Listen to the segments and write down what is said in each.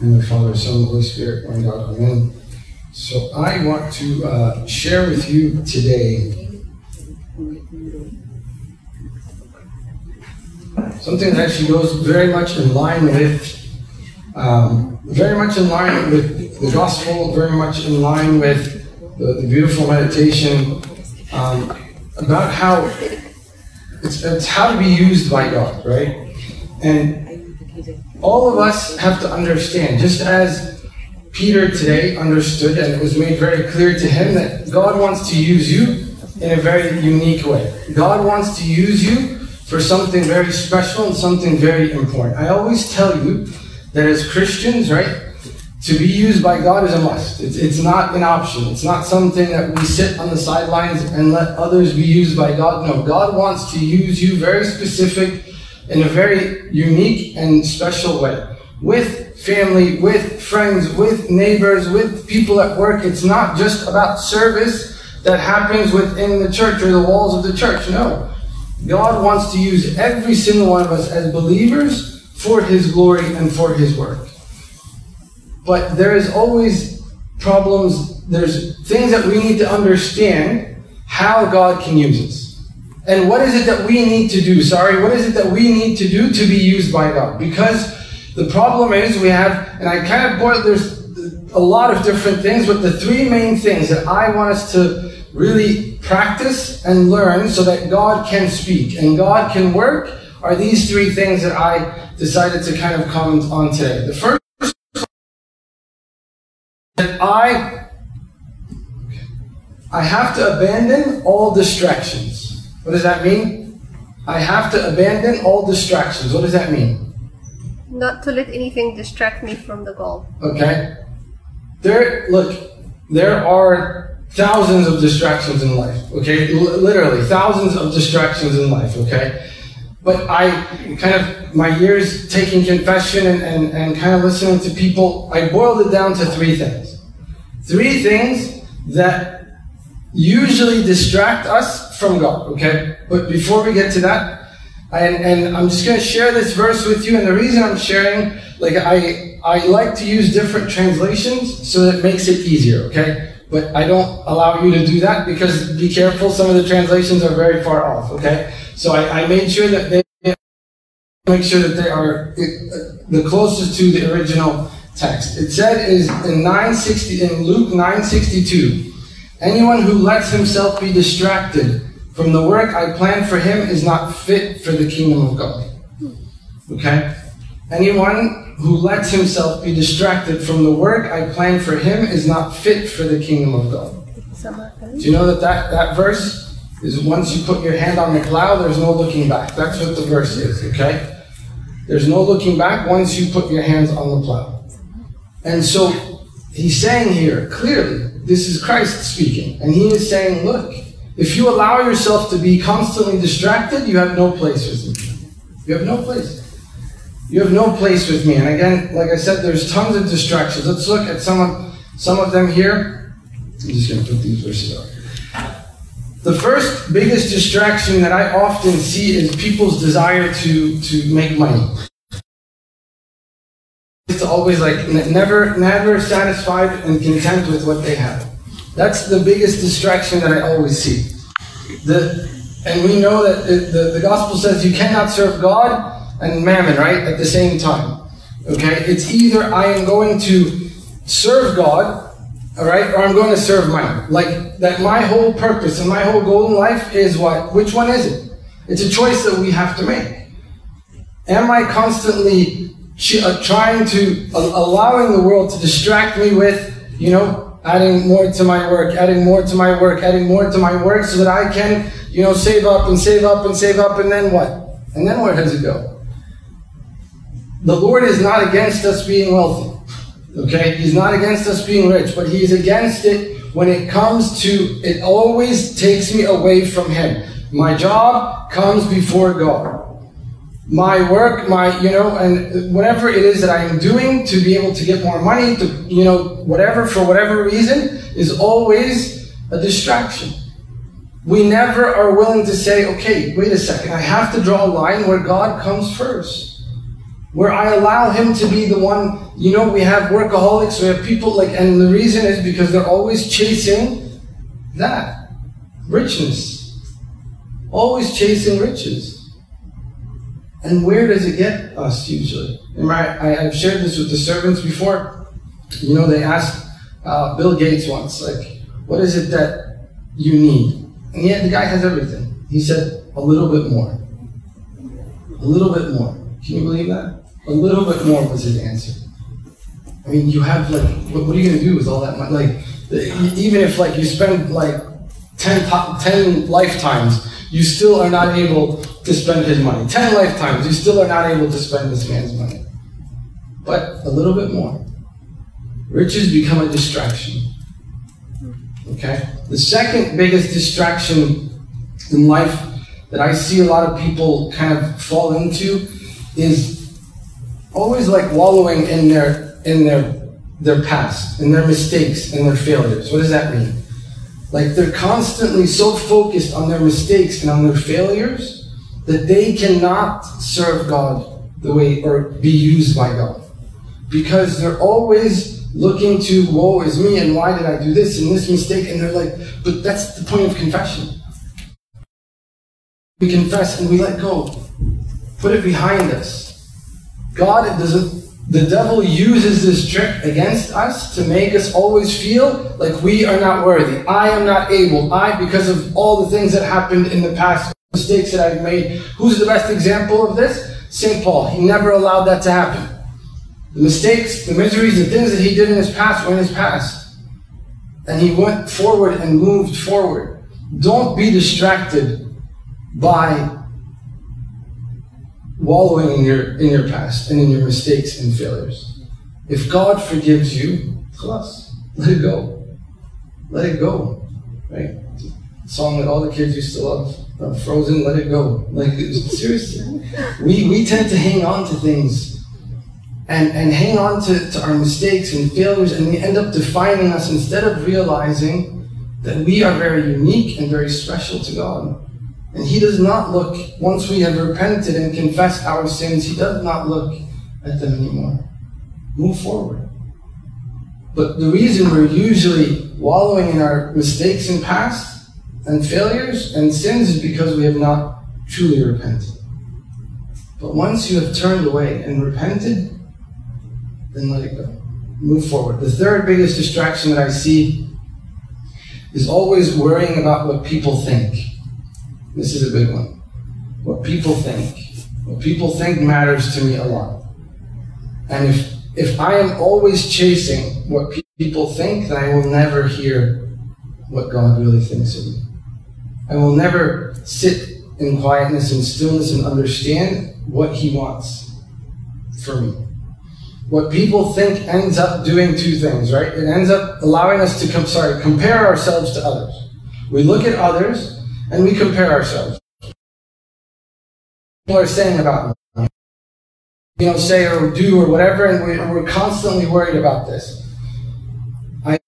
In the Father, Son, and Holy Spirit, one God, Amen. So I want to uh, share with you today something that actually goes very much in line with, um, very much in line with the gospel, very much in line with the, the beautiful meditation um, about how it's, it's how to be used by God, right? And all of us have to understand, just as Peter today understood, and it was made very clear to him that God wants to use you in a very unique way. God wants to use you for something very special and something very important. I always tell you that as Christians, right, to be used by God is a must. It's, it's not an option. It's not something that we sit on the sidelines and let others be used by God. No, God wants to use you very specific in a very unique and special way. With family, with friends, with neighbors, with people at work. It's not just about service that happens within the church or the walls of the church. No. God wants to use every single one of us as believers for His glory and for His work. But there is always problems, there's things that we need to understand how God can use us. And what is it that we need to do? Sorry, what is it that we need to do to be used by God? Because the problem is we have, and I kind of boiled, there's a lot of different things, but the three main things that I want us to really practice and learn so that God can speak and God can work are these three things that I decided to kind of comment on today. The first that I I have to abandon all distractions. What does that mean? I have to abandon all distractions. What does that mean? Not to let anything distract me from the goal. Okay. There look, there are thousands of distractions in life. Okay? L- literally thousands of distractions in life, okay? But I kind of, my years taking confession and, and, and kind of listening to people, I boiled it down to three things. Three things that usually distract us from God, okay? But before we get to that, and, and I'm just going to share this verse with you, and the reason I'm sharing, like, I, I like to use different translations so that it makes it easier, okay? But I don't allow you to do that because be careful, some of the translations are very far off, okay? So I, I made sure that they make sure that they are uh, the closest to the original text. It said is in 960 in Luke 962, anyone who lets himself be distracted from the work I planned for him is not fit for the kingdom of God. Okay? Anyone who lets himself be distracted from the work I planned for him is not fit for the kingdom of God. Do you know that that, that verse is once you put your hand on the plow, there's no looking back. That's what the verse is, okay? There's no looking back once you put your hands on the plow. And so he's saying here, clearly, this is Christ speaking. And he is saying, look, if you allow yourself to be constantly distracted, you have no place with me. You have no place. You have no place with me. And again, like I said, there's tons of distractions. Let's look at some of some of them here. I'm just going to put these verses up. The first biggest distraction that I often see is people's desire to, to make money. It's always like never, never satisfied and content with what they have. That's the biggest distraction that I always see. The, and we know that the, the, the gospel says you cannot serve God and mammon, right, at the same time. Okay? It's either I am going to serve God, all right, or I'm going to serve money. Like that my whole purpose and my whole goal in life is what? Which one is it? It's a choice that we have to make. Am I constantly uh, trying to, uh, allowing the world to distract me with, you know, adding more to my work, adding more to my work, adding more to my work so that I can, you know, save up and save up and save up and then what? And then where does it go? The Lord is not against us being wealthy. Okay? He's not against us being rich, but He's against it when it comes to, it always takes me away from Him. My job comes before God. My work, my, you know, and whatever it is that I am doing to be able to get more money, to, you know, whatever, for whatever reason, is always a distraction. We never are willing to say, okay, wait a second, I have to draw a line where God comes first. where I allow him to be the one. You know, we have workaholics, we have people like, and the reason is because they're always chasing that richness, always chasing riches. And where does it get us usually? Remember, I, I've shared this with the servants before. You know, they asked uh, Bill Gates once, like, what is it that you need? And yet the guy has everything. He said, a little bit more. A little bit more. Can you believe that? A little bit more was his answer. I mean, you have like, what, what are you going to do with all that money? Like, even if like you spend like 10, 10 lifetimes, you still are not able to spend his money. 10 lifetimes, you still are not able to spend this man's money. But a little bit more. Riches become a distraction. Okay? The second biggest distraction in life that I see a lot of people kind of fall into is always like wallowing in their in their their past, in their mistakes and their failures. What does that mean? Like they're constantly so focused on their mistakes and on their failures that they cannot serve God the way or be used by God. Because they're always looking to, woe is me, and why did I do this and this mistake? And they're like, but that's the point of confession. We confess and we let go. Put it behind us. God doesn't, the devil uses this trick against us to make us always feel like we are not worthy. I am not able. I, because of all the things that happened in the past, mistakes that I've made. Who's the best example of this? St. Paul. He never allowed that to happen. The mistakes, the miseries, the things that he did in his past were in his past. And he went forward and moved forward. Don't be distracted by wallowing in your in your past and in your mistakes and failures. If God forgives you, let it go. Let it go. Right? Song that all the kids used to love. Uh, Frozen, let it go. Like seriously. We we tend to hang on to things and, and hang on to, to our mistakes and failures and they end up defining us instead of realizing that we are very unique and very special to God. And He does not look, once we have repented and confessed our sins, He does not look at them anymore. Move forward. But the reason we're usually wallowing in our mistakes and past and failures and sins is because we have not truly repented. But once you have turned away and repented, then let it go. Move forward. The third biggest distraction that I see is always worrying about what people think. This is a big one. What people think. What people think matters to me a lot. And if, if I am always chasing what people think, then I will never hear what God really thinks of me. I will never sit in quietness and stillness and understand what He wants for me. What people think ends up doing two things, right? It ends up allowing us to sorry, compare ourselves to others. We look at others and we compare ourselves. People are saying about me, you know, say or do or whatever, and we're, constantly worried about this. I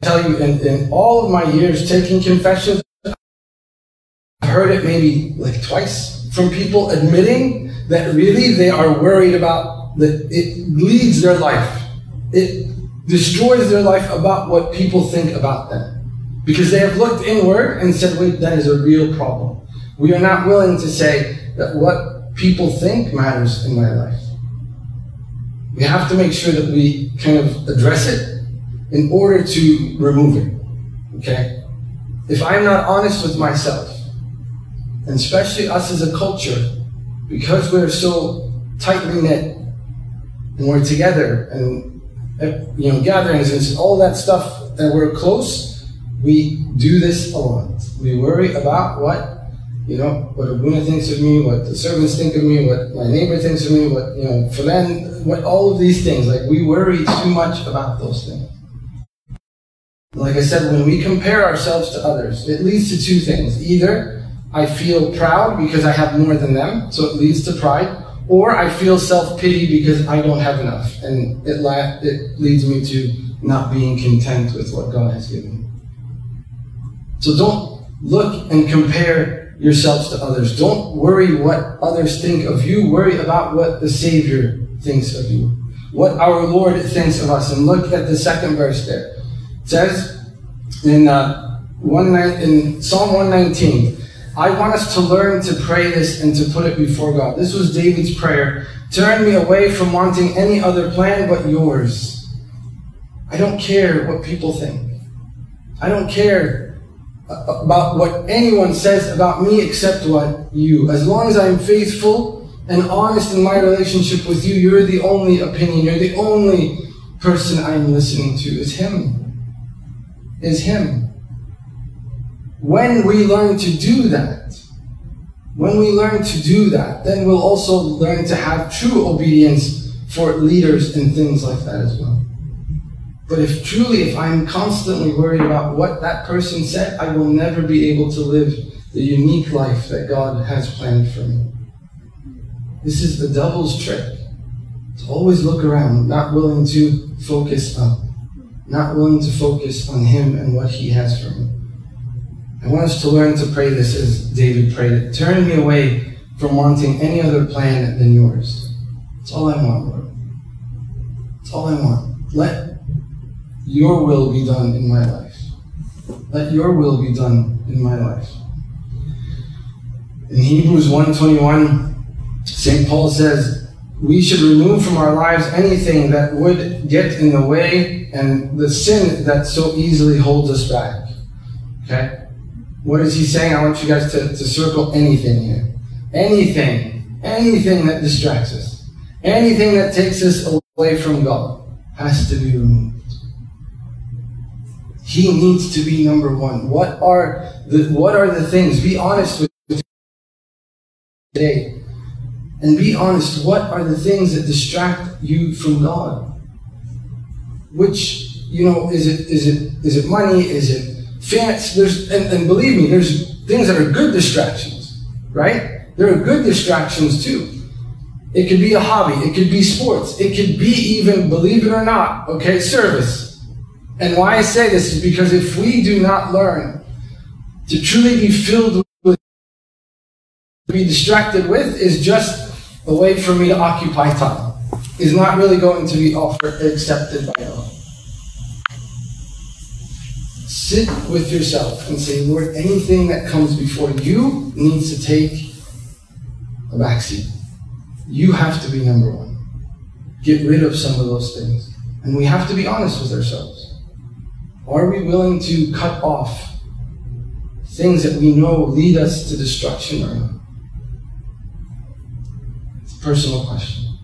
tell you, in, in all of my years taking confessions, I've heard it maybe like twice from people admitting that really they are worried about that it leads their life. It destroys their life about what people think about them. Because they have looked inward and said, wait, that is a real problem. We are not willing to say that what people think matters in my life. We have to make sure that we kind of address it in order to remove it. Okay? If I'm not honest with myself, and especially us as a culture, because we're so tightly knit and we're together and you know gatherings and all that stuff and we're close we do this a lot. We worry about what, you know, what Abuna thinks of me, what the servants think of me, what my neighbor thinks of me, what, you know, Fulan, what, all of these things. Like, we worry too much about those things. Like I said, when we compare ourselves to others, it leads to two things. Either I feel proud because I have more than them, so it leads to pride, or I feel self pity because I don't have enough, and it, la- it leads me to not being content with what God has given me. So don't look and compare yourselves to others. Don't worry what others think of you. Worry about what the Savior thinks of you. What our Lord thinks of us. And look at the second verse there. It says in, uh, one, in Psalm 119, I want us to learn to pray this and to put it before God. This was David's prayer. Turn me away from wanting any other plan but yours. I don't care what people think. I don't care about what anyone says about me except what you. As long as I'm faithful and honest in my relationship with you, you're the only opinion, you're the only person I'm listening to is Him. Is Him. When we learn to do that, when we learn to do that, then we'll also learn to have true obedience for leaders and things like that as well. But if truly, if I'm constantly worried about what that person said, I will never be able to live the unique life that God has planned for me. This is the devil's trick. To always look around, not willing to focus up, not willing to focus on Him and what He has for me. I want us to learn to pray this as David prayed it. Turn me away from wanting any other plan than yours. That's all I want, Lord. That's all I want. Let your will be done in my life. Let your will be done in my life. In Hebrews 1:21, St. Paul says, we should remove from our lives anything that would get in the way and the sin that so easily holds us back. Okay? What is he saying? I want you guys to, to circle anything here. Anything. Anything that distracts us. Anything that takes us away from God has to be removed. He needs to be number one. What are the what are the things? Be honest with today. And be honest, what are the things that distract you from God? Which, you know, is it is it is it money? Is it fancy, there's, and, and believe me, there's things that are good distractions, right? There are good distractions too. It could be a hobby, it could be sports, it could be even, believe it or not, okay, service. And why I say this is because if we do not learn to truly be filled with, be distracted with, is just a way for me to occupy time, is not really going to be offered, accepted by God sit with yourself and say, Lord, anything that comes before you needs to take a backseat. You have to be number one. Get rid of some of those things. And we have to be honest with ourselves. Are we willing to cut off things that we know lead us to destruction or not? It's a personal question.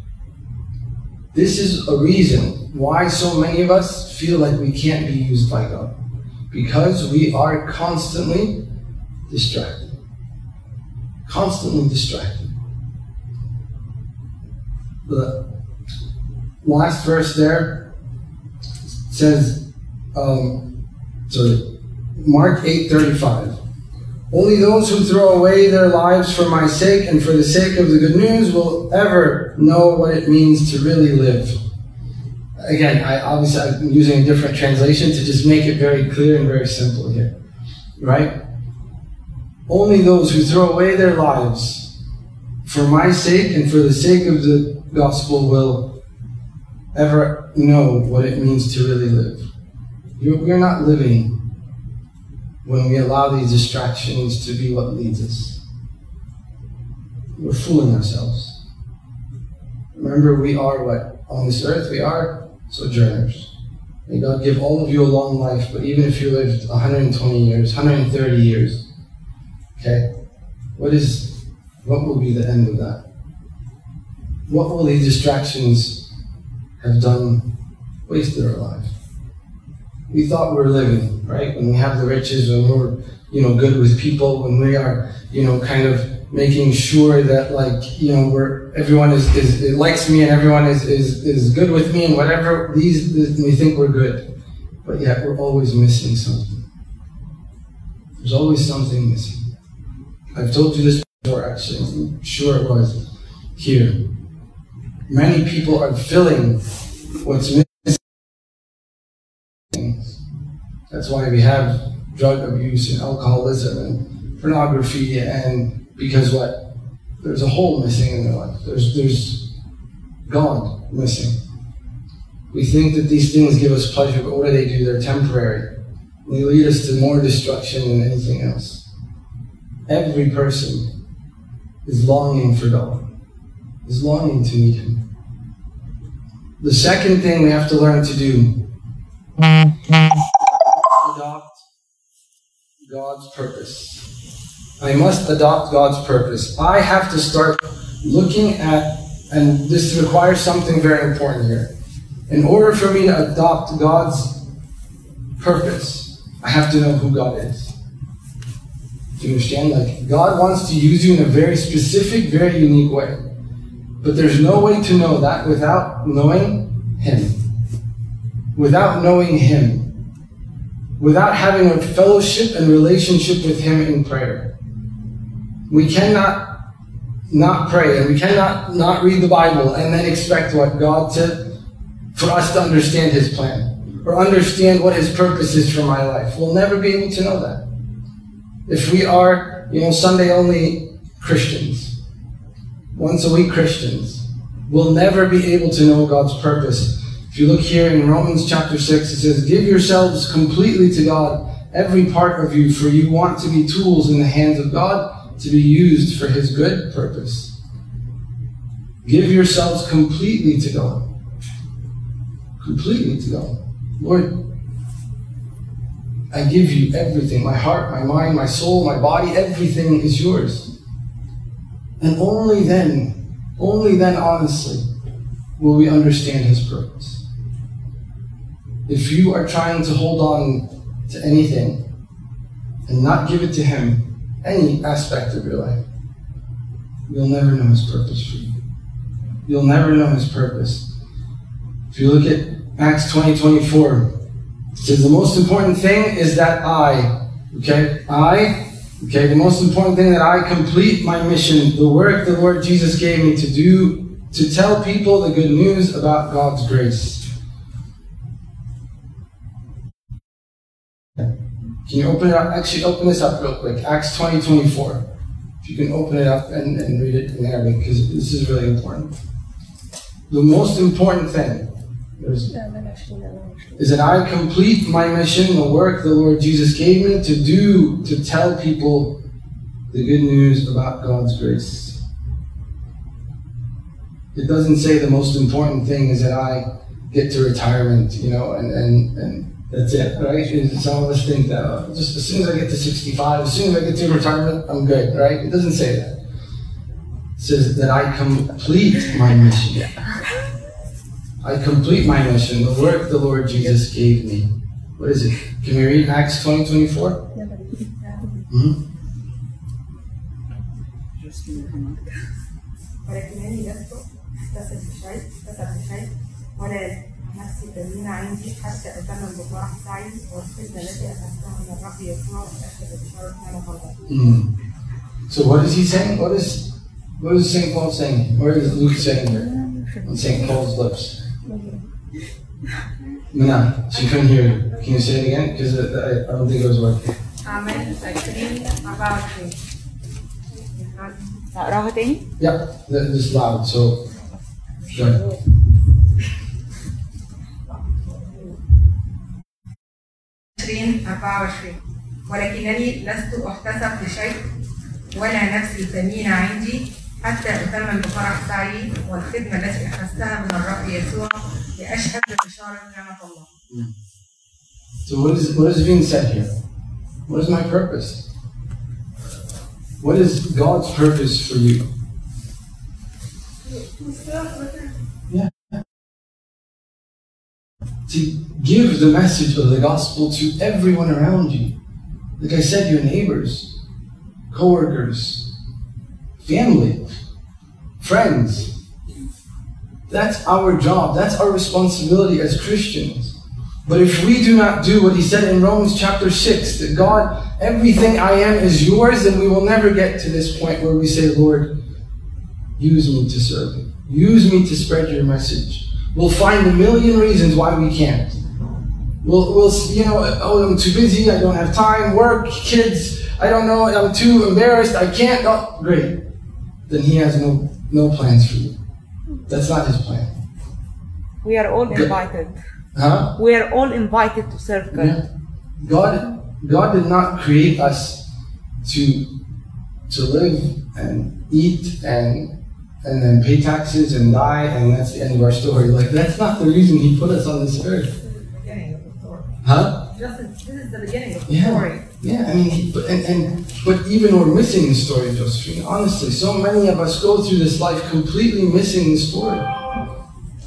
This is a reason why so many of us feel like we can't be used by God because we are constantly distracted. Constantly distracted. The last verse there says, um, sorry, Mark 8:35. Only those who throw away their lives for my sake and for the sake of the good news will ever know what it means to really live again, I obviously I'm using a different translation to just make it very clear and very simple here, right? Only those who throw away their lives for my sake and for the sake of the gospel will ever know what it means to really live. We're not living when we allow these distractions to be what leads us. We're fooling ourselves. Remember, we are what? On this earth, we are sojourners. May God give all of you a long life, but even if you lived 120 years, 130 years, okay, what is, what will be the end of that? What will these distractions have done, wasted our life? We thought we were living, right? When we have the riches, when we're, you know, good with people, when we are, you know, kind of making sure that like you know we're everyone is, is likes me and everyone is, is is good with me and whatever these we think we're good. But yet we're always missing something. There's always something missing. I've told you this before actually. I'm sure it was here. Many people are filling what's missing that's why we have drug abuse and alcoholism and pornography and because what? There's a hole missing in their life. There's there's God missing. We think that these things give us pleasure, but what do they do? They're temporary. They lead us to more destruction than anything else. Every person is longing for God, is longing to meet Him. The second thing we have to learn to do God's purpose. I must adopt God's purpose. I have to start looking at, and this requires something very important here. In order for me to adopt God's purpose, I have to know who God is. Do you understand? Like, God wants to use you in a very specific, very unique way. But there's no way to know that without knowing Him. Without knowing Him. Without having a fellowship and relationship with Him in prayer. We cannot not pray and we cannot not read the Bible and then expect what God to for us to understand His plan or understand what His purpose is for my life. We'll never be able to know that. If we are, you know, Sunday only Christians, once a week Christians, we'll never be able to know God's purpose. If you look here in Romans chapter 6, it says, Give yourselves completely to God, every part of you, for you want to be tools in the hands of God to be used for His good purpose. Give yourselves completely to God. Completely to God. Lord, I give you everything my heart, my mind, my soul, my body, everything is yours. And only then, only then, honestly, will we understand His purpose. If you are trying to hold on to anything and not give it to Him, any aspect of your life, you'll never know His purpose for you. You'll never know His purpose. If you look at Acts 20 24, it says the most important thing is that I, okay, I, okay, the most important thing that I complete my mission, the work the Lord Jesus gave me to do, to tell people the good news about God's grace. Can you open it up? Actually, open this up real quick. Acts 20 24. If you can open it up and, and read it in Arabic, because this is really important. The most important thing is that I complete my mission, the work the Lord Jesus gave me to do, to tell people the good news about God's grace. It doesn't say the most important thing is that I get to retirement, you know, and, and, and that's it, right? Some of us think that oh, just as soon as I get to 65, as soon as I get to retirement, I'm good, right? It doesn't say that. It says that I complete my mission. I complete my mission, the work the Lord Jesus gave me. What is it? Can we read Acts 20 24? Mm-hmm. Just me. عندي حتى سعي والخدمة التي أخذتها من الرب يسوع وأشهد بشارة أنا hmm. So what is he saying? What is what is Saint Paul saying? What is Luke saying here? On Saint Paul's lips. No, she couldn't hear you. Can you say it again? Because I, I don't think it was working. Amen. About you. Yeah, this loud. So. 20 24 ولكنني لست أحتسب لشيء ولا نفسي ثمينة عندي حتى أتمم بفرح سعي والخدمة التي أخذتها من الرب يسوع لأشهد بشارة نعمة الله. So what is, what is being said here? What is my purpose? What is God's purpose for you? To give the message of the gospel to everyone around you. Like I said, your neighbors, coworkers, family, friends. That's our job. That's our responsibility as Christians. But if we do not do what he said in Romans chapter 6, that God, everything I am is yours, then we will never get to this point where we say, Lord, use me to serve you. Use me to spread your message. We'll find a million reasons why we can't. We'll, we'll you know, oh, I'm too busy, I don't have time, work, kids, I don't know, I'm too embarrassed, I can't. Oh, great. Then he has no, no plans for you. That's not his plan. We are all invited. Huh? We are all invited to serve God. Yeah. God, God did not create us to to live and eat and and then pay taxes and die and that's the end of our story. Like that's not the reason He put us on this earth. beginning of the story. Huh? Just, this is the beginning of the Yeah. story. Yeah, I mean, he- but, and, and but even we're missing the story, Josephine. Honestly, so many of us go through this life completely missing the story,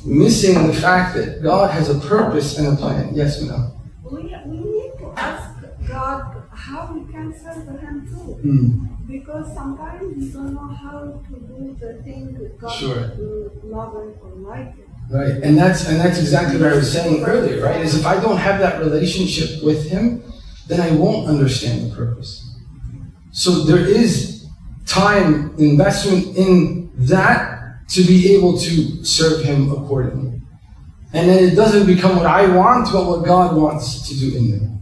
missing the fact that God has a purpose and a plan. Yes, Minna. We, we need to ask God how we can serve Him too. Hmm. Because sometimes we don't know how to do the thing God Sure. love and or like. Right, and that's and that's exactly what I was saying earlier. Right, is if I don't have that relationship with Him, then I won't understand the purpose. So there is time investment in that to be able to serve Him accordingly, and then it doesn't become what I want, but what God wants to do in me.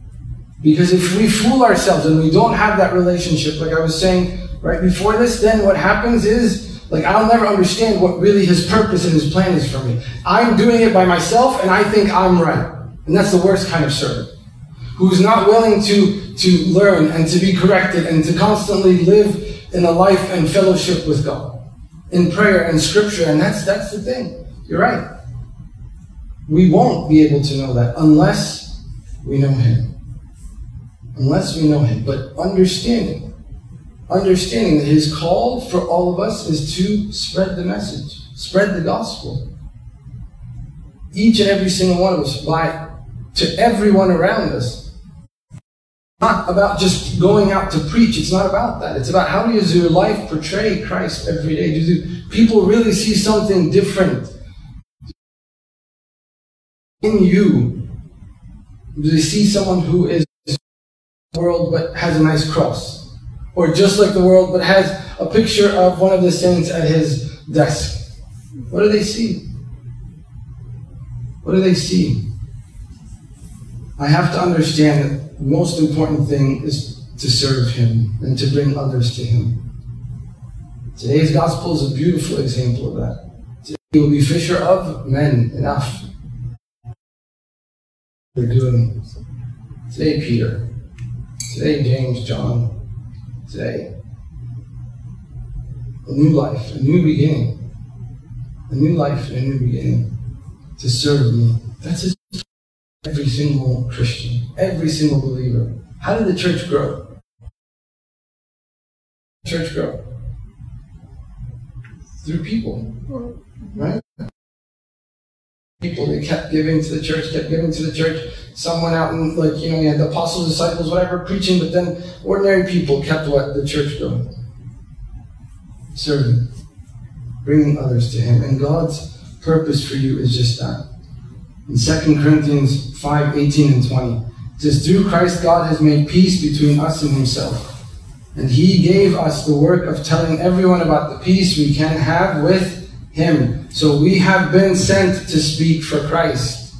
Because if we fool ourselves and we don't have that relationship, like I was saying right before this, then what happens is, like, I'll never understand what really His purpose and His plan is for me. I'm doing it by myself and I think I'm right. And that's the worst kind of servant. Who's not willing to, to learn and to be corrected and to constantly live in a life and fellowship with God. In prayer and scripture. And that's, that's the thing. You're right. We won't be able to know that unless we know Him unless we know Him. But understanding, understanding that His call for all of us is to spread the message, spread the gospel. Each and every single one of us, by to everyone around us. Not about just going out to preach. It's not about that. It's about how does your life portray Christ every day? Do people really see something different in you? Do they see someone who is world but has a nice cross. Or just like the world but has a picture of one of the saints at his desk. What do they see? What do they see? I have to understand that the most important thing is to serve him and to bring others to him. Today's gospel is a beautiful example of that. Today will be fisher of men enough. We're doing today, Peter. Today, James, John, today. A new life, a new beginning. A new life, a new beginning. To serve me. That's it. Every single Christian, every single believer. How did the church grow? Church grow? Through people. Right? People, they kept giving to the church, kept giving to the church. Some went out and, like, you know, you had the apostles, disciples, whatever, preaching, but then ordinary people kept what? The church going. Serving. Bringing others to Him. And God's purpose for you is just that. In 2 Corinthians 5 18 and 20, it says, Through Christ, God has made peace between us and Himself. And He gave us the work of telling everyone about the peace we can have with Him. So we have been sent to speak for Christ.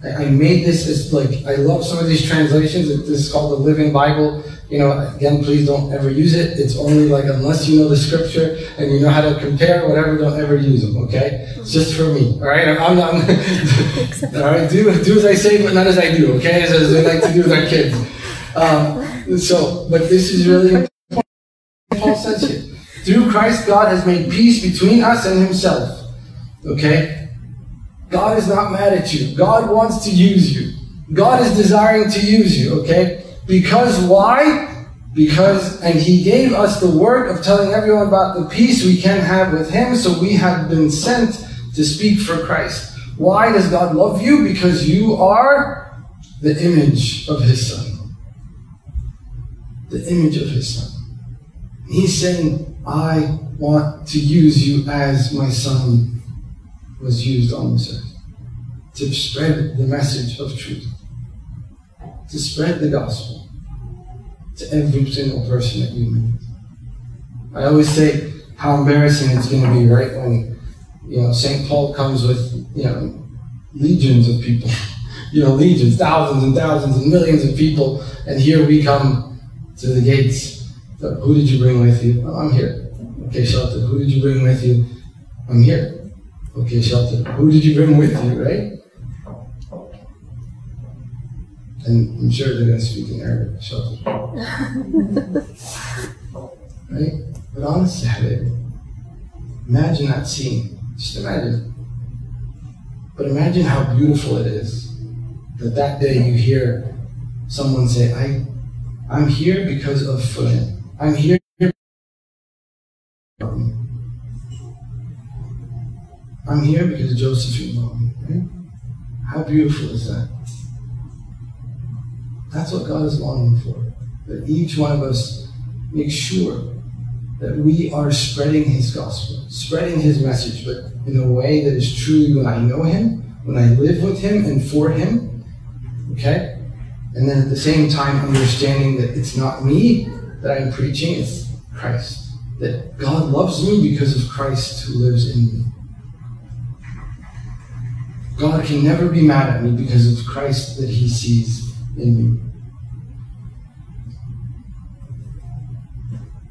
I I made this as like, I love some of these translations. This is called the Living Bible. You know, again, please don't ever use it. It's only like, unless you know the scripture and you know how to compare, whatever, don't ever use them, okay? It's just for me, all right? I'm not, all right? Do, do as I say, but not as I do, okay? As, as they like to do with our kids. Um, so, but this is really important. Paul says here, through Christ, God has made peace between us and himself, okay? God is not mad at you. God wants to use you. God is desiring to use you, okay? Because why? Because, and He gave us the work of telling everyone about the peace we can have with Him, so we have been sent to speak for Christ. Why does God love you? Because you are the image of His Son. The image of His Son. He's saying, I want to use you as my Son was used on this earth to spread the message of truth, to spread the gospel to every single person that you meet. I always say how embarrassing it's going to be, right? When you know St. Paul comes with you know legions of people, you know legions, thousands and thousands and millions of people, and here we come to the gates. So, who did you bring with you? Oh, I'm here. Okay, shelter. Who did you bring with you? I'm here. Okay, shelter. Who did you bring with you, right? And I'm sure they're going to speak in Arabic, shelter. right? But honestly, imagine that scene. Just imagine. But imagine how beautiful it is that that day you hear someone say, I, I'm here because of Fulan. I'm here. I'm here because Josephine loved me. Right? How beautiful is that? That's what God is longing for. That each one of us make sure that we are spreading His gospel, spreading His message, but in a way that is truly when I know Him, when I live with Him and for Him, okay? And then at the same time, understanding that it's not me that I'm preaching, it's Christ. That God loves me because of Christ who lives in me. God can never be mad at me because of Christ that He sees in me.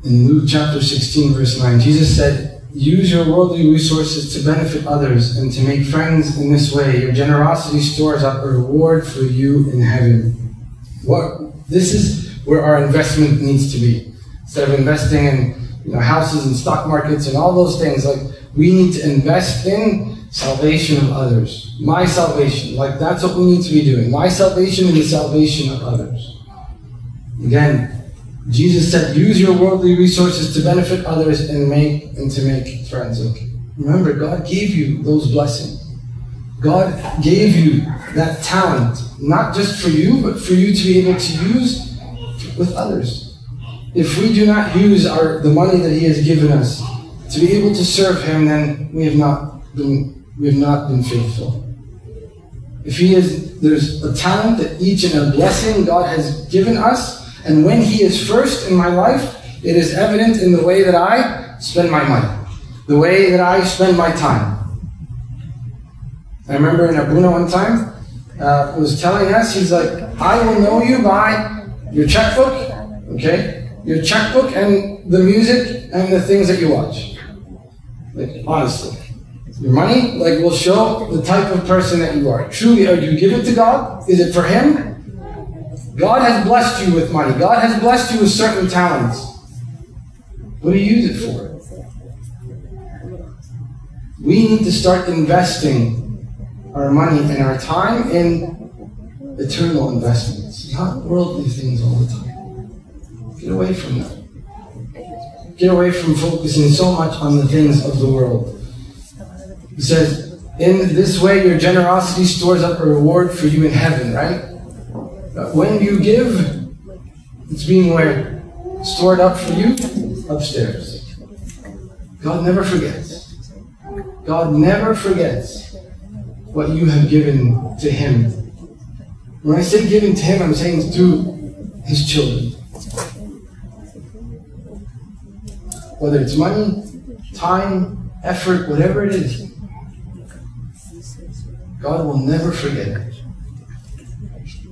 In Luke chapter 16, verse 9, Jesus said, Use your worldly resources to benefit others and to make friends in this way. Your generosity stores up a reward for you in heaven. What this is where our investment needs to be. Instead of investing in you know, houses and stock markets and all those things, like we need to invest in salvation of others. My salvation. Like that's what we need to be doing. My salvation and the salvation of others. Again, Jesus said, use your worldly resources to benefit others and make and to make friends. Okay. Remember, God gave you those blessings. God gave you that talent, not just for you, but for you to be able to use with others. If we do not use our the money that He has given us to be able to serve Him, then we have not been we have not been faithful. If He is there's a talent that each and a blessing God has given us, and when He is first in my life, it is evident in the way that I spend my money, the way that I spend my time. I remember in Abuna one time uh, was telling us, he's like, I will know you by your checkbook, okay, your checkbook and the music and the things that you watch. Like honestly, your money like will show the type of person that you are. Truly, are you give it to God? Is it for Him? God has blessed you with money. God has blessed you with certain talents. What do you use it for? We need to start investing our money and our time in eternal investments, not worldly things all the time. Get away from that. Get away from focusing so much on the things of the world. He says, in this way your generosity stores up a reward for you in heaven, right? When you give, it's being where? Stored up for you upstairs. God never forgets. God never forgets what you have given to Him. When I say giving to Him, I'm saying to His children. Whether it's money, time, effort, whatever it is, God will never forget.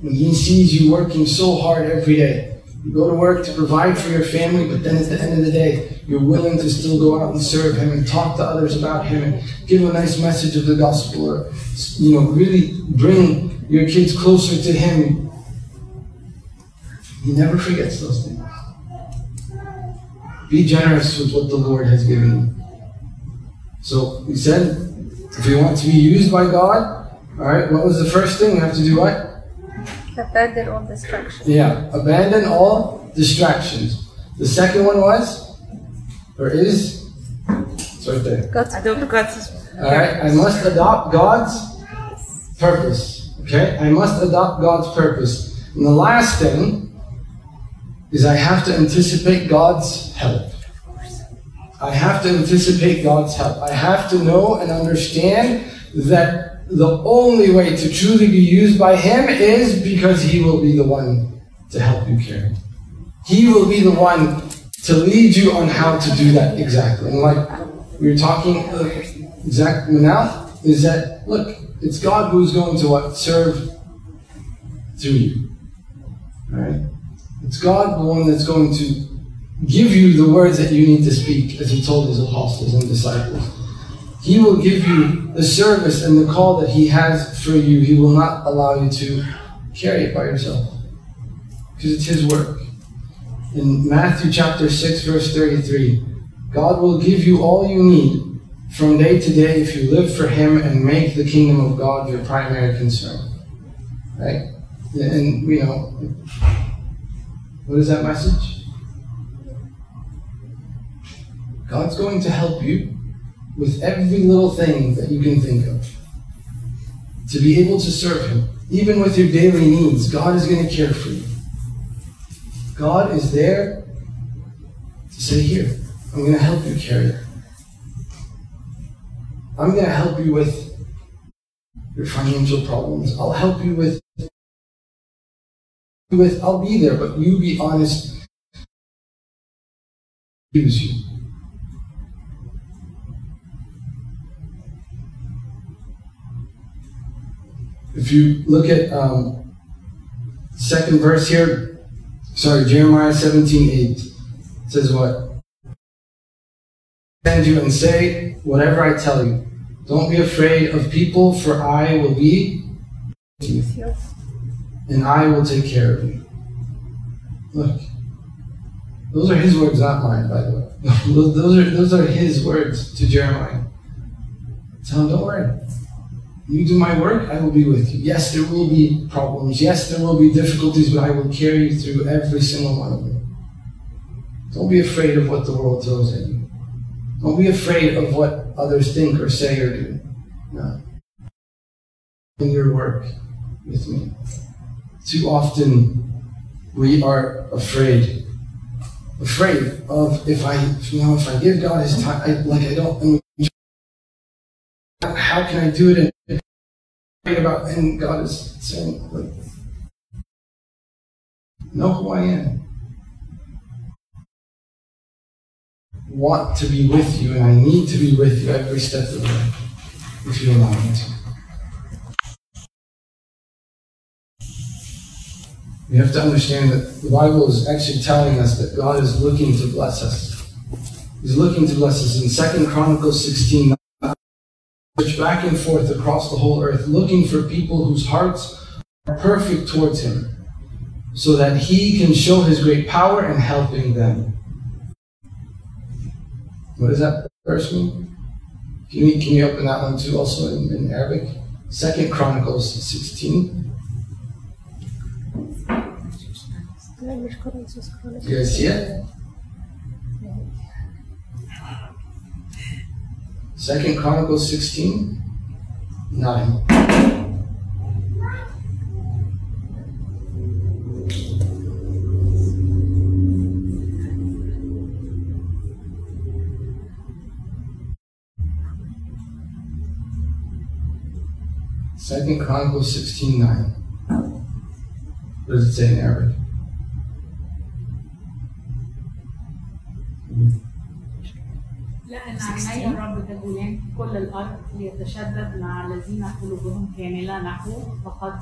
When He sees you working so hard every day, you go to work to provide for your family, but then at the end of the day, you're willing to still go out and serve Him and talk to others about Him and give a nice message of the gospel or, you know, really bring your kids closer to Him. He never forgets those things. Be generous with what the Lord has given you. So we said, if we want to be used by God, all right, what was the first thing? We have to do what? Abandon all distractions. Yeah, abandon all distractions. The second one was, or is, it's right there. God's Adopt God's All right, I must adopt God's purpose. Okay, I must adopt God's purpose. And the last thing is I have to anticipate God's help. I have to anticipate God's help. I have to know and understand that the only way to truly be used by Him is because He will be the one to help you carry. He will be the one to lead you on how to do that exactly. And like we were talking uh, exact now, is that look, it's God who's going to what serve through you. Alright? It's God the one that's going to give you the words that you need to speak, as He told His apostles and disciples. He will give you the service and the call that He has for you. He will not allow you to carry it by yourself. Because it's His work. In Matthew chapter 6, verse 33, God will give you all you need from day to day if you live for Him and make the kingdom of God your primary concern. Right? And, you know, what is that message? God's going to help you with every little thing that you can think of to be able to serve Him. Even with your daily needs, God is going to care for you. God is there to say, Here, I'm going to help you carry it. I'm going to help you with your financial problems. I'll help you with with I'll be there, but you be honest. Use you. If you look at um, second verse here, sorry, Jeremiah 17, 8 says what? Send you and say whatever I tell you. Don't be afraid of people, for I will be with you, and I will take care of you. Look, those are his words, not mine, by the way. Those are those are his words to Jeremiah. Tell him, don't worry. You do my work, I will be with you. Yes, there will be problems. Yes, there will be difficulties, but I will carry you through every single one of them. Don't be afraid of what the world throws at you. Don't be afraid of what others think or say or do. No. In your work with me. Too often we are afraid. Afraid of if I, you know, if I give God His time, I, like I don't. How can I do it? And about, and God is saying, like, know who I am. Want to be with you, and I need to be with you every step of the way, if you allow me to. We have to understand that the Bible is actually telling us that God is looking to bless us. He's looking to bless us. In Second Chronicles 16, search back and forth across the whole earth, looking for people whose hearts are perfect towards Him, so that He can show His great power in helping them. What does that verse mean? Can you, can you open that one too, also in, in Arabic? Second Chronicles 16. Language Chronicles, Chronicles. Do you guys see it? Second Chronicles 16, 9. Second Chronicles 16, 9. What does it say in Arabic? لأن عيني الرب تجولان كل الأرض ليتشدد مع الذين قلوبهم كاملة نحوه فقد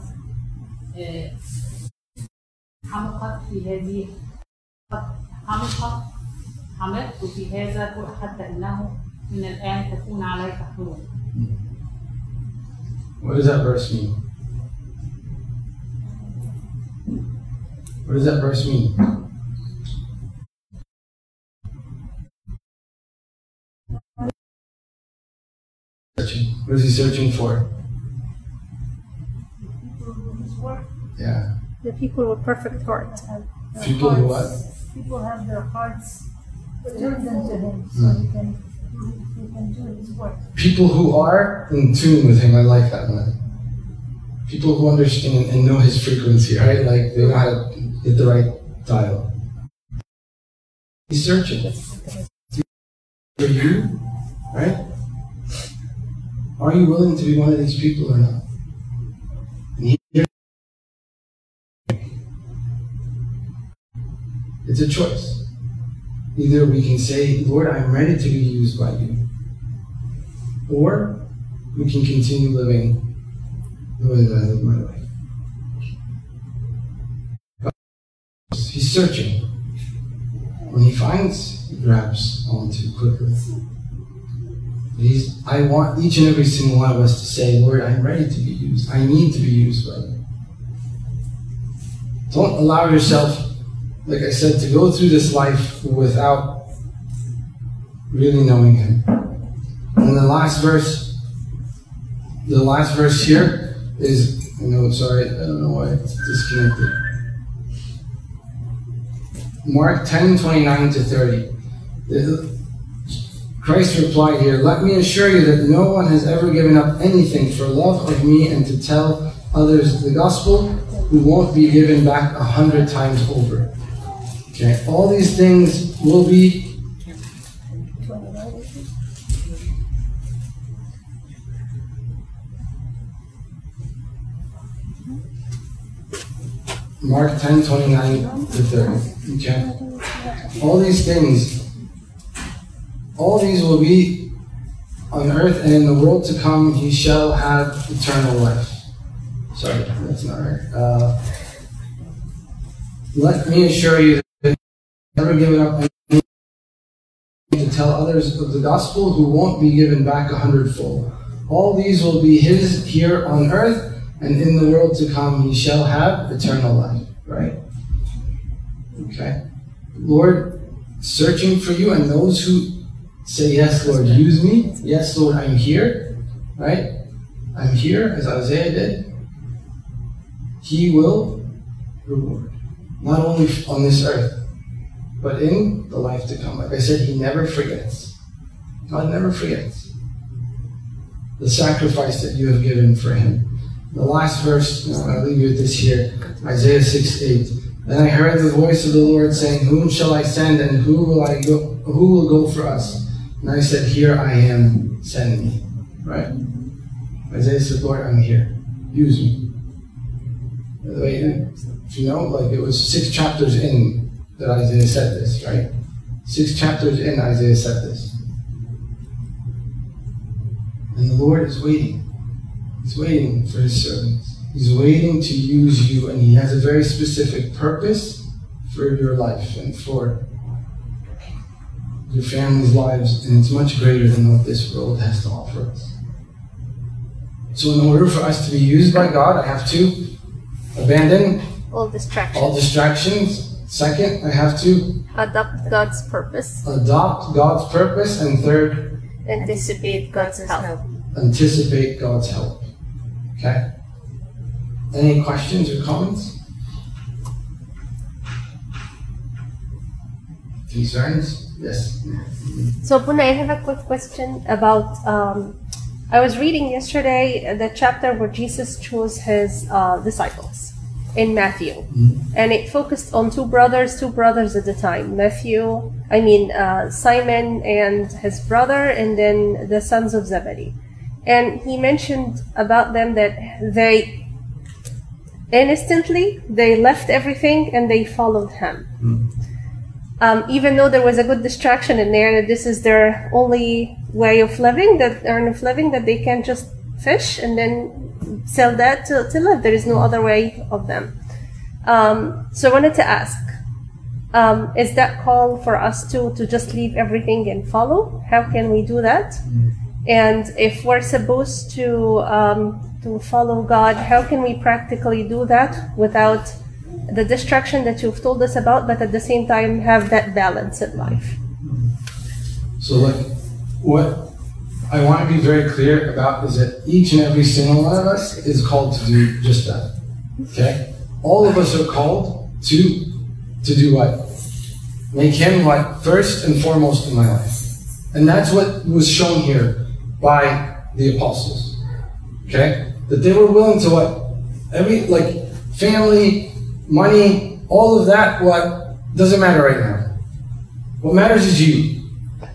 آه، حمقت في هذه قد حمقت حمقت في هذا حتى إنه من الآن تكون عليك حروب What does that verse mean? What does that verse mean? Searching. What is he searching for? Yeah. The people with perfect heart. People who what? People have their hearts turned into Him, so hmm. He can, People who are in tune with him. I like that one. People who understand and know his frequency, right? Like they know how to hit the right dial. He's searching for you, right? Are you willing to be one of these people or not? It's a choice. Either we can say, Lord, I'm ready to be used by you. Or we can continue living the way that I live my life. He's searching. When he finds, he grabs onto quickly. He's, I want each and every single one of us to say, Lord, I'm ready to be used. I need to be used by you. Don't allow yourself, like I said, to go through this life without really knowing Him. And the last verse, the last verse here is, I know, sorry, I don't know why it's disconnected. Mark 10, 29 to 30. Christ replied here, Let me assure you that no one has ever given up anything for love of me and to tell others the gospel who won't be given back a hundred times over. Okay, all these things will be Mark 10, 29 to 30. Okay. All these things, all these will be on earth and in the world to come, he shall have eternal life. Sorry, that's not right. Uh, let me assure you never given up anything to tell others of the gospel who won't be given back a hundredfold. All these will be his here on earth, and in the world to come he shall have eternal life. Right? Okay. Lord, searching for you, and those who say, Yes, Lord, use me. Yes, Lord, I'm here. Right? I'm here, as Isaiah did. He will reward. Not only on this earth, but in the life to come. Like I said, He never forgets. God never forgets the sacrifice that you have given for Him. The last verse, I'll leave you with this here Isaiah 6 8. Then I heard the voice of the Lord saying, Whom shall I send and who will I go who will go for us? And I said, Here I am, send me. Right? Isaiah said, Lord, I'm here. Use me. By the way, you know, like it was six chapters in that Isaiah said this, right? Six chapters in Isaiah said this. And the Lord is waiting. He's waiting for his servants. He's waiting to use you, and he has a very specific purpose for your life and for your family's lives, and it's much greater than what this world has to offer us. So, in order for us to be used by God, I have to abandon All distractions. all distractions. Second, I have to Adopt God's purpose. adopt God's purpose. And third, Anticipate God's help. anticipate God's help. Okay? Any questions or comments? Concerns? Yes. So, Puna, I have a quick question about. Um, I was reading yesterday the chapter where Jesus chose his uh, disciples in Matthew, and it focused on two brothers, two brothers at the time. Matthew, I mean uh, Simon and his brother, and then the sons of Zebedee. And he mentioned about them that they instantly they left everything and they followed him um, even though there was a good distraction in there that this is their only way of living that earn of living that they can just fish and then sell that to, to live. There is no other way of them. Um, so i wanted to ask um, is that call for us to to just leave everything and follow? How can we do that? And if we're supposed to um, to follow god how can we practically do that without the distraction that you've told us about, but at the same time have that balance in life. So, like, what I want to be very clear about is that each and every single one of us is called to do just that. Okay? All of us are called to to do what? Make him what first and foremost in my life. And that's what was shown here by the apostles. Okay? That they were willing to what? Every like family, money, all of that, what doesn't matter right now. What matters is you.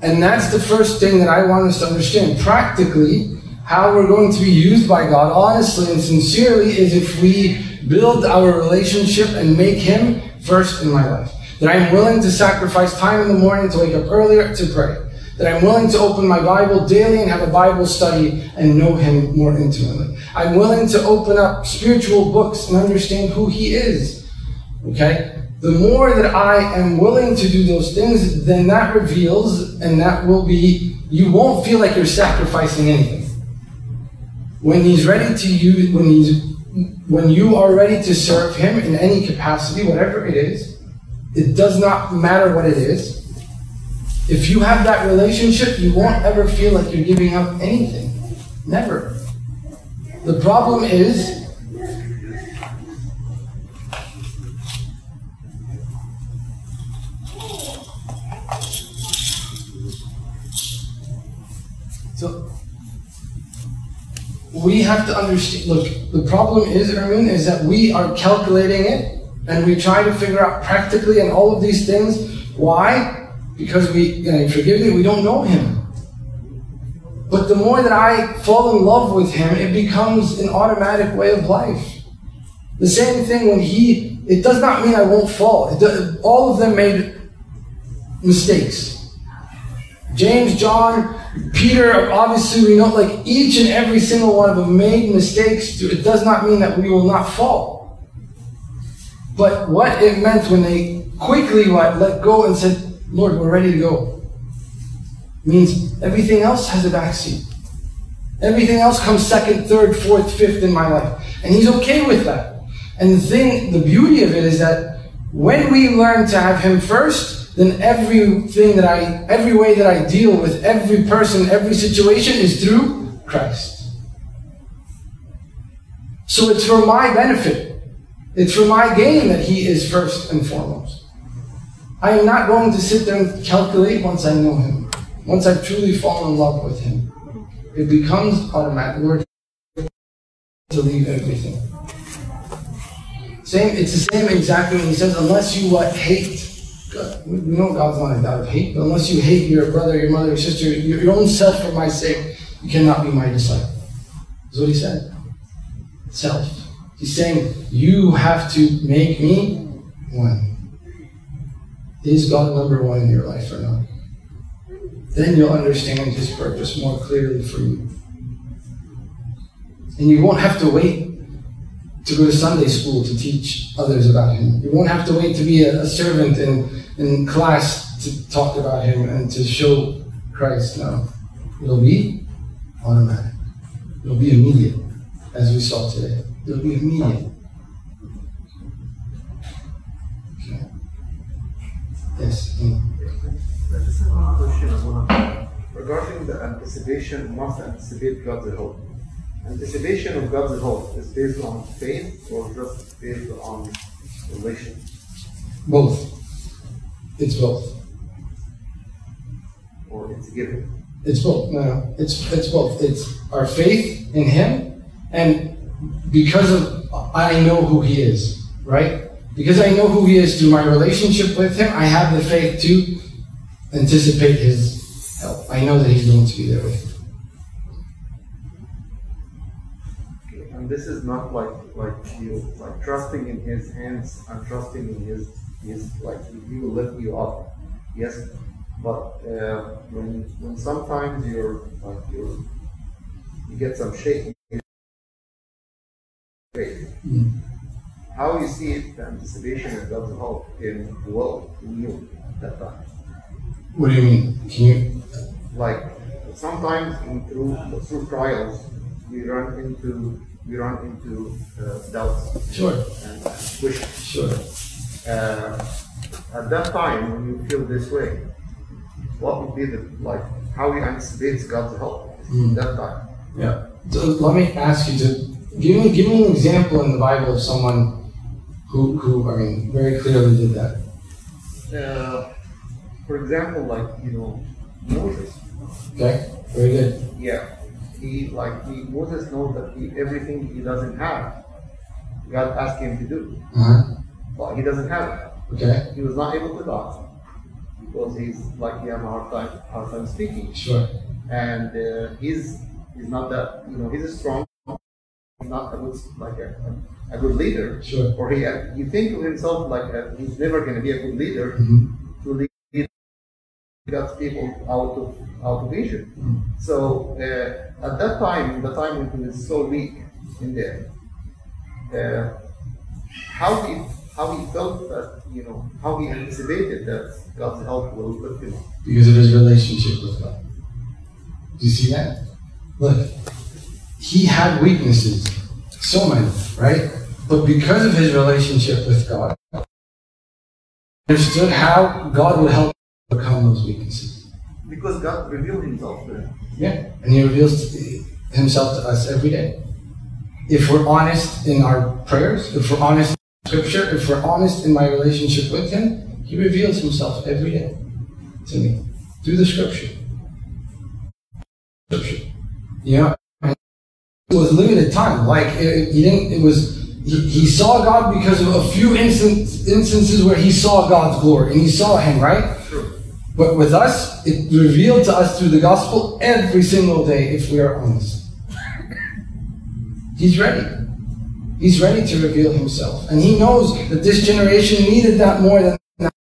And that's the first thing that I want us to understand. Practically, how we're going to be used by God, honestly and sincerely, is if we build our relationship and make Him first in my life. That I'm willing to sacrifice time in the morning to wake up earlier to pray. That I'm willing to open my Bible daily and have a Bible study and know Him more intimately. I'm willing to open up spiritual books and understand who He is. Okay? The more that I am willing to do those things, then that reveals and that will be, you won't feel like you're sacrificing anything. When he's ready to use, when he's, when you are ready to serve him in any capacity, whatever it is, it does not matter what it is. If you have that relationship, you won't ever feel like you're giving up anything. Never. The problem is So we have to understand. Look, the problem is, Ermin, is that we are calculating it and we try to figure out practically and all of these things. Why? Because we, forgive me, we don't know Him. But the more that I fall in love with Him, it becomes an automatic way of life. The same thing when He, it does not mean I won't fall. Does, all of them made mistakes. James, John, Peter, obviously we know like each and every single one of them made mistakes. It does not mean that we will not fall. But what it meant when they quickly let go and said, Lord, we're ready to go. Means everything else has a backseat. Everything else comes second, third, fourth, fifth in my life. And he's okay with that. And the thing, the beauty of it is that when we learn to have him first, then everything that I, every way that I deal with every person, every situation is through Christ. So it's for my benefit. It's for my gain that He is first and foremost. I am not going to sit there and calculate once I know Him. Once I've truly fallen in love with Him. It becomes automatic. Lord, to leave everything. Same, it's the same exactly when he says, unless you what hate we know God's not a God of hate, but unless you hate your brother, your mother, your sister, your, your own self for my sake, you cannot be my disciple. That's what he said. Self. He's saying, you have to make me one. Is God number one in your life or not? Then you'll understand his purpose more clearly for you. And you won't have to wait to go to Sunday school to teach others about him. You won't have to wait to be a, a servant in in class to talk about him and to show Christ. No. It'll be automatic. It'll be immediate, as we saw today. It'll be immediate. Okay. Yes. Regarding the anticipation, must anticipate God's hope. Anticipation of God's hope is based on faith or just based on relation? Both. It's both. Or it's given. It's both. No, no. It's it's both. It's our faith in Him, and because of I know who He is, right? Because I know who He is through my relationship with Him, I have the faith to anticipate His help. I know that He's going to be there with me. And this is not like like you like trusting in His hands and trusting in His is like he will lift you up. Yes, but uh, when when sometimes you're like you you get some shaking how you see it, the anticipation of God's hope in the world in you at that time. What do you mean? Can you like sometimes in, through through trials we run into we run into uh, doubts sure and wishes. Sure uh, at that time when you feel this way, what would be the like how you anticipate God's help mm. that time? Yeah. So let me ask you to give me give me an example in the Bible of someone who who I mean very clearly did that. Uh, for example, like you know Moses. Okay. Very good. Yeah. He like he Moses knows that he, everything he doesn't have, God asked him to do. Uh-huh. But he doesn't have it. Okay. He was not able to talk because he's like he has a hard time hard time speaking. Sure. And uh, he's he's not that you know he's a strong he's not a good like a, a good leader. Sure. Or he he think of himself like a, he's never going to be a good leader mm-hmm. God's people out of out of Egypt. Mm-hmm. So uh, at that time, the time when he was so weak in there, uh, how did how he felt that, you know, how he anticipated that God's help will lift him because of his relationship with God. Do you see that? Look, he had weaknesses, so many, right? But because of his relationship with God, understood how God would help overcome those weaknesses. Because God revealed himself to him. Yeah, and he reveals himself to us every day. If we're honest in our prayers, if we're honest in scripture, if we're honest in my relationship with him, he reveals himself every day to me through the scripture. Scripture. You know, it was limited time. Like it, he didn't. It was he, he saw God because of a few instances where he saw God's glory and he saw Him. Right. But with us, it revealed to us through the gospel every single day if we are honest. He's ready. He's ready to reveal himself. And he knows that this generation needed that more than that.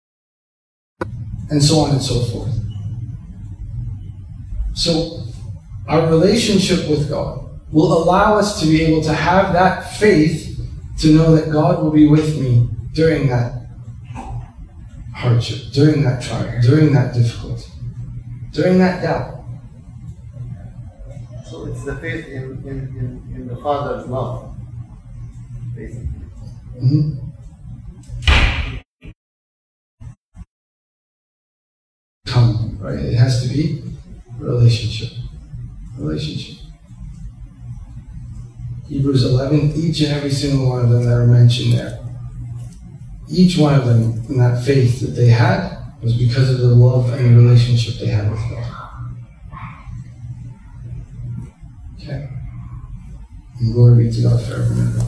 And so on and so forth. So, our relationship with God will allow us to be able to have that faith to know that God will be with me during that hardship, during that trial, during that difficulty, during that doubt. So it's the faith in, in, in, in the Father's love, basically. Mhm. Come, right? It has to be relationship. Relationship. Hebrews 11, each and every single one of them that are mentioned there. Each one of them in that faith that they had was because of the love and the relationship they had with God. Okay. And glory be to God forever and ever.